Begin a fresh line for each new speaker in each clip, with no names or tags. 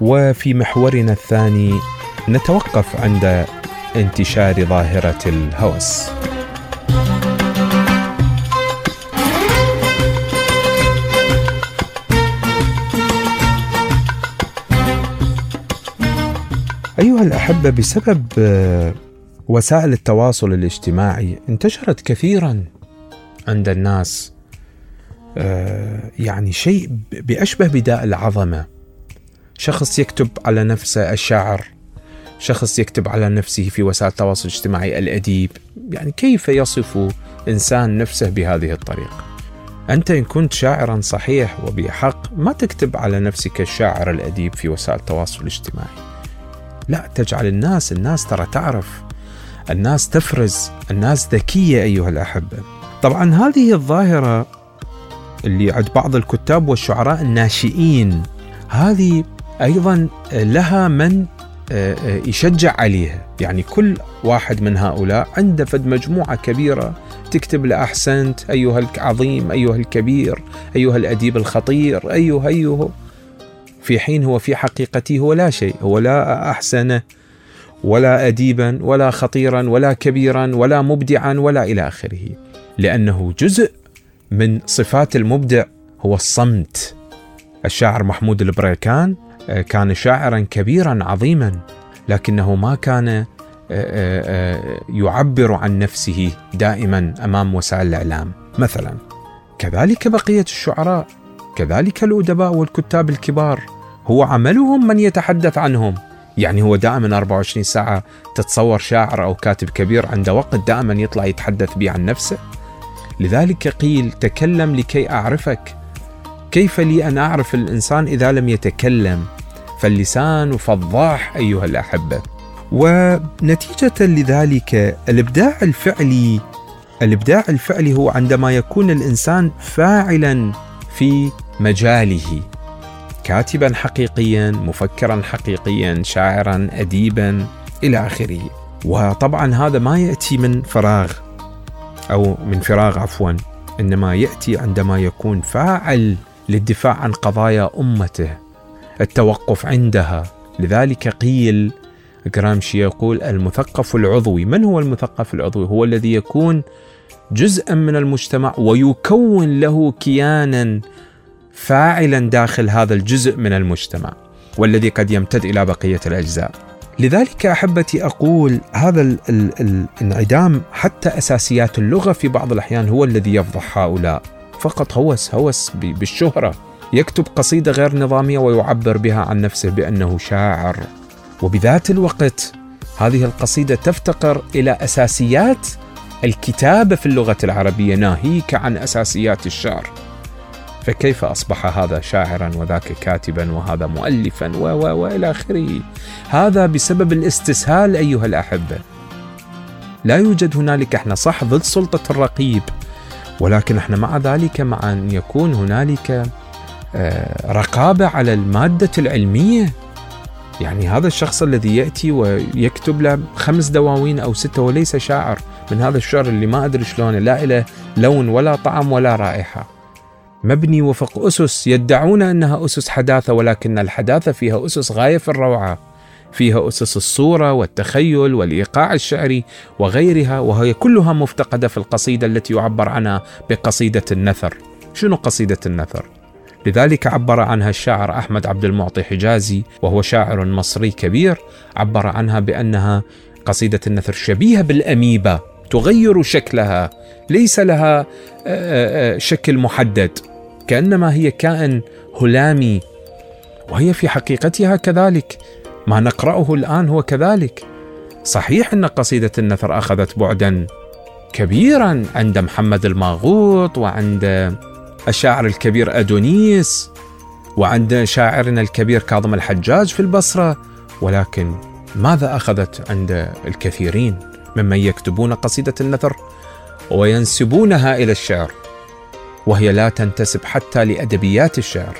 وفي محورنا الثاني نتوقف عند انتشار ظاهرة الهوس. أيها الأحبة بسبب آه، وسائل التواصل الاجتماعي انتشرت كثيرا عند الناس آه، يعني شيء بأشبه بداء العظمة شخص يكتب على نفسه الشاعر شخص يكتب على نفسه في وسائل التواصل الاجتماعي الأديب. يعني كيف يصف إنسان نفسه بهذه الطريقة؟ أنت إن كنت شاعرا صحيح وبحق ما تكتب على نفسك الشاعر الأديب في وسائل التواصل الاجتماعي. لا تجعل الناس الناس ترى تعرف الناس تفرز الناس ذكية أيها الأحبة. طبعا هذه الظاهرة اللي عند بعض الكتاب والشعراء الناشئين هذه أيضا لها من آه، آه، يشجع عليها. يعني كل واحد من هؤلاء عنده فد مجموعة كبيرة تكتب له أحسنت أيها العظيم أيها الكبير أيها الأديب الخطير أيها أيها في حين هو في حقيقته هو لا شيء هو لا أحسن ولا أديبا ولا خطيرا ولا كبيرا ولا مبدعا ولا إلى آخره. لأنه جزء من صفات المبدع هو الصمت. الشاعر محمود البريكان كان شاعرا كبيرا عظيما لكنه ما كان آه، آه، يعبر عن نفسه دائما أمام وسائل الإعلام. مثلا كذلك بقية الشعراء كذلك الأدباء والكتاب الكبار هو عملهم من يتحدث عنهم. يعني هو دائما 24 ساعة تتصور شاعر أو كاتب كبير عنده وقت دائما يطلع يتحدث به عن نفسه. لذلك قيل تكلم لكي أعرفك. كيف لي أن أعرف الإنسان إذا لم يتكلم؟ فاللسان فضاح أيها الأحبة. ونتيجة لذلك الإبداع الفعلي الإبداع الفعلي هو عندما يكون الإنسان فاعلا في مجاله. كاتبا حقيقيا مفكرا حقيقيا شاعرا اديبا إلى آخره. وطبعا هذا ما يأتي من فراغ أو من فراغ عفوا. إنما يأتي عندما يكون فاعل للدفاع عن قضايا أمته. التوقف عندها لذلك قيل جرامشي يقول المثقف العضوي من هو المثقف العضوي هو الذي يكون جزءا من المجتمع ويكون له كيانا فاعلا داخل هذا الجزء من المجتمع والذي قد يمتد إلى بقية الأجزاء. لذلك أحبتي أقول هذا ال ال الانعدام حتى أساسيات اللغة في بعض الأحيان هو الذي يفضح هؤلاء. فقط هوس هوس بالشهرة. يكتب قصيدة غير نظامية ويعبر بها عن نفسه بأنه شاعر. وبذات الوقت هذه القصيدة تفتقر إلى أساسيات الكتابة في اللغة العربية ناهيك عن أساسيات الشعر. فكيف أصبح هذا شاعرا وذاك كاتبا وهذا مؤلفا و و وإلى آخره هذا بسبب الاستسهال أيها الأحبة لا يوجد هنالك إحنا صح ضد سلطة الرقيب ولكن إحنا مع ذلك مع أن يكون هنالك آه، رقابة على المادة العلمية؟ يعني هذا الشخص الذي يأتي ويكتب له خمس دواوين أو ستة وليس شاعر من هذا الشعر اللي ما أدري شلونه لا له لون ولا طعم ولا رائحة. مبني وفق أسس يدعون أنها أسس حداثة ولكن الحداثة فيها أسس غاية في الروعة. فيها أسس الصورة والتخيل والإيقاع الشعري وغيرها وهي كلها مفتقدة في القصيدة التي يعبر عنها بقصيدة النثر. شنو قصيدة النثر؟ لذلك عبر عنها الشاعر أحمد عبد المعطي حجازي وهو شاعر مصري كبير عبر عنها بأنها قصيدة النثر شبيهة بالأميبا تغير شكلها ليس لها شكل محدد كأنما هي كائن هلامي وهي في حقيقتها كذلك. ما نقرأه الآن هو كذلك. صحيح أن قصيدة النثر أخذت بعدا كبيرا عند محمد الماغوط وعند الشاعر الكبير أدونيس وعند شاعرنا الكبير كاظم الحجاج في البصرة ولكن ماذا أخذت عند الكثيرين ممن يكتبون قصيدة النثر وينسبونها إلى الشعر وهي لا تنتسب حتى لأدبيات الشعر.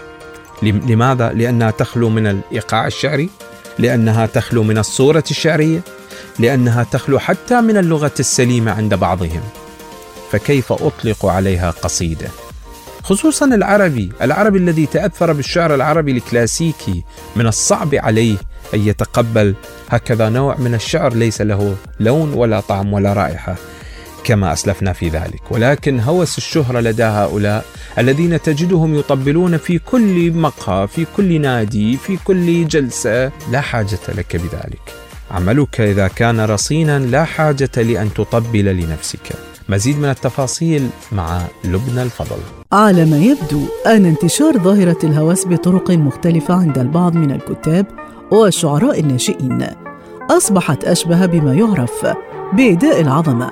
لماذا؟ لأنها تخلو من الإيقاع الشعري، لأنها تخلو من الصورة الشعرية، لأنها تخلو حتى من اللغة السليمة عند بعضهم. فكيف أطلق عليها قصيدة؟ خصوصا العربي العربي الذي تأثر بالشعر العربي الكلاسيكي من الصعب عليه أن يتقبل هكذا نوع من الشعر ليس له لون ولا طعم ولا رائحة كما أسلفنا في ذلك. ولكن هوس الشهرة لدى هؤلاء الذين تجدهم يطبلون في كل مقهى في كل نادي في كل جلسة. لا حاجة لك بذلك. عملك إذا كان رصينا لا حاجة لأن تطبل لنفسك. مزيد من التفاصيل مع لبنى الفضل.
على ما يبدو أن انتشار ظاهرة الهوس بطرق مختلفة عند البعض من الكتاب والشعراء الناشئين أصبحت أشبه بما يعرف بإيداء العظمة.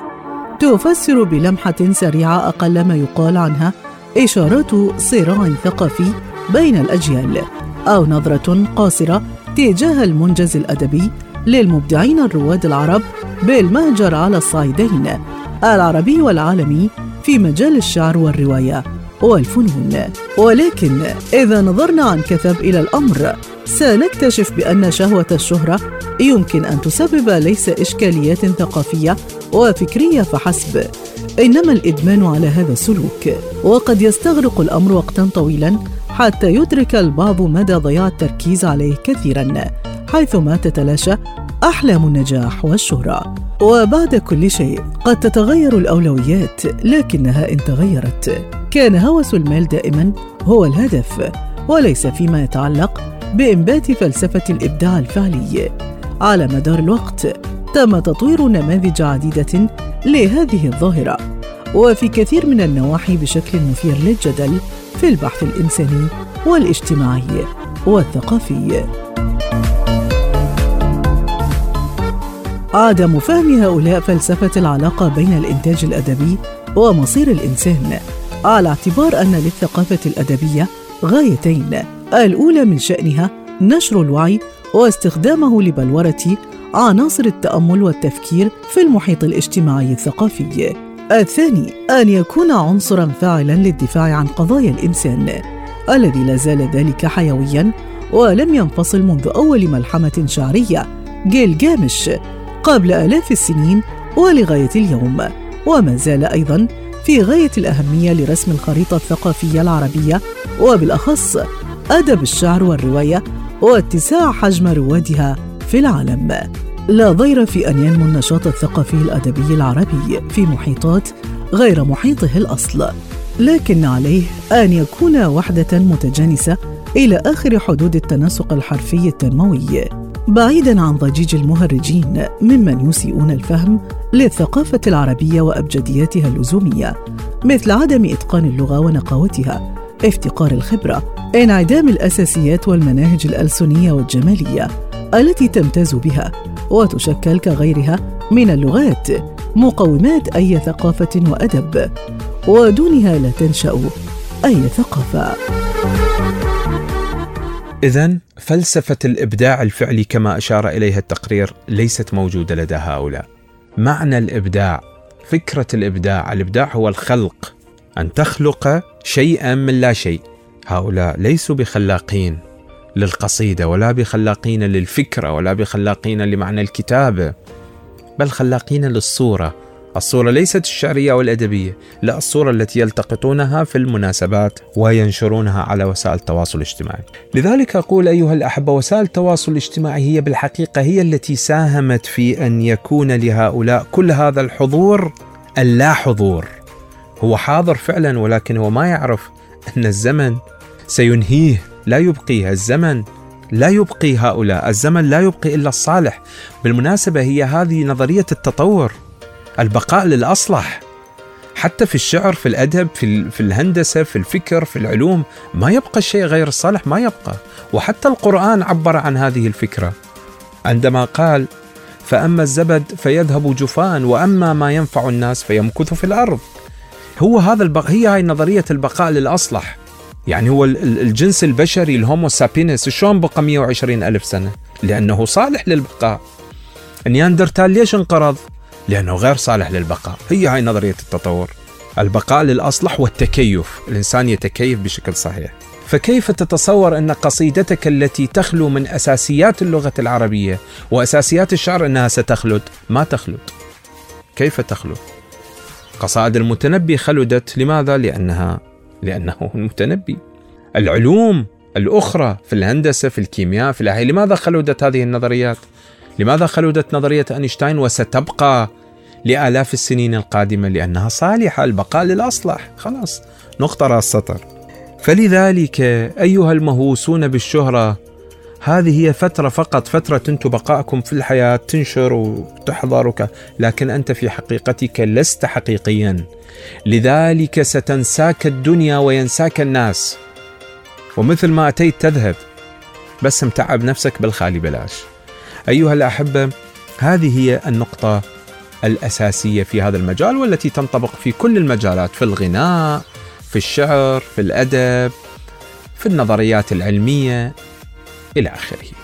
تفسر بلمحة سريعة أقل ما يقال عنها إشارات صراع ثقافي بين الأجيال أو نظرة قاصرة تجاه المنجز الأدبي للمبدعين الرواد العرب بالمهجر على الصعيدين. العربي والعالمي في مجال الشعر والرواية. والفنون. ولكن إذا نظرنا عن كثب إلى الأمر سنكتشف بأن شهوة الشهرة يمكن أن تسبب ليس إشكاليات ثقافية وفكرية فحسب. إنما الإدمان على هذا السلوك. وقد يستغرق الأمر وقتا طويلا حتى يدرك البعض مدى ضياع التركيز عليه كثيرا حيثما تتلاشى أحلام النجاح والشهرة. وبعد كل شيء قد تتغير الأولويات لكنها إن تغيرت. كان هوس المال دائما هو الهدف وليس فيما يتعلق بإنبات فلسفة الإبداع الفعلي. على مدار الوقت تم تطوير نماذج عديدة لهذه الظاهرة. وفي كثير من النواحي بشكل مثير للجدل في البحث الإنساني والاجتماعي والثقافي. عدم فهم هؤلاء فلسفة العلاقة بين الإنتاج الأدبي ومصير الإنسان على اعتبار أن للثقافة الأدبية غايتين الأولى من شأنها نشر الوعي واستخدامه لبلورة عناصر التأمل والتفكير في المحيط الاجتماعي الثقافي. الثاني أن يكون عنصرا فاعلا للدفاع عن قضايا الإنسان الذي لا زال ذلك حيويا ولم ينفصل منذ أول ملحمة شعرية جيل جامش قبل آلاف السنين ولغاية اليوم. وما زال أيضا في غاية الأهمية لرسم الخريطة الثقافية العربية وبالأخص أدب الشعر والرواية واتساع حجم روادها في العالم. لا ضير في أن ينمو النشاط الثقافي الأدبي العربي في محيطات غير محيطه الأصل لكن عليه أن يكون وحدة متجانسة إلى آخر حدود التناسق الحرفي التنموي بعيدا عن ضجيج المهرجين ممن يسيئون الفهم للثقافة العربية وأبجدياتها اللزومية مثل عدم إتقان اللغة ونقاوتها افتقار الخبرة انعدام الأساسيات والمناهج الألسنية والجمالية التي تمتاز بها وتشكل كغيرها من اللغات مقومات أي ثقافة وأدب ودونها لا تنشأ أي ثقافة.
إذا فلسفة الإبداع الفعلي كما أشار إليها التقرير ليست موجودة لدى هؤلاء. معنى الإبداع، فكرة الإبداع، الإبداع هو الخلق، أن تخلق شيئا من لا شيء. هؤلاء ليسوا بخلاقين للقصيدة ولا بخلاقين للفكرة ولا بخلاقين لمعنى الكتابة، بل خلاقين للصورة، الصورة ليست الشعرية أو الأدبية لا الصورة التي يلتقطونها في المناسبات وينشرونها على وسائل التواصل الاجتماعي. لذلك أقول أيها الأحبة وسائل التواصل الاجتماعي هي بالحقيقة هي التي ساهمت في أن يكون لهؤلاء كل هذا الحضور اللا حضور هو حاضر فعلا ولكن هو ما يعرف أن الزمن سينهيه. لا يبقيه الزمن لا يبقي هؤلاء. الزمن لا يبقي إلا الصالح. بالمناسبة هي هذه نظرية التطور. البقاء للأصلح. حتى في الشعر في الأدب في في الهندسة في الفكر في العلوم ما يبقى الشيء غير الصالح ما يبقى. وحتى القرآن عبر عن هذه الفكرة. عندما قال فأما الزبد فيذهب جفاء وأما ما ينفع الناس فيمكث في الأرض. هو هذا البق... هي هاي نظرية البقاء للأصلح. يعني هو الجنس البشري ال Homo sapiens شلون بقى 120 ألف سنة؟ لأنه صالح للبقاء. نياندرتال ليش انقرض؟ لأنه غير صالح للبقاء. هي هاي نظرية التطور. البقاء للأصلح والتكيف. الإنسان يتكيف بشكل صحيح. فكيف تتصور أن قصيدتك التي تخلو من أساسيات اللغة العربية وأساسيات الشعر أنها ستخلد؟ ما تخلد. كيف تخلد؟ قصائد المتنبي خلدت. لماذا؟ لأنها لأنه المتنبي. العلوم الأخرى في الهندسة في الكيمياء في الأحياء لماذا خلدت هذه النظريات؟ لماذا خلدت نظرية أينشتاين وستبقى لآلاف السنين القادمة لأنها صالحة البقاء للأصلح. خلاص نقطة راس سطر فلذلك أيها المهووسون بالشهرة هذه هي فترة فقط فترة أنتم بقائكم في الحياة تنشر وتحضر وك... لكن أنت في حقيقتك لست حقيقيا. لذلك ستنساك الدنيا وينساك الناس. ومثل ما أتيت تذهب بس متعب نفسك بالخالي بلاش. أيها الأحبة هذه هي النقطة الأساسية في هذا المجال والتي تنطبق في كل المجالات في الغناء في الشعر في الأدب في النظريات العلمية إلى آخره.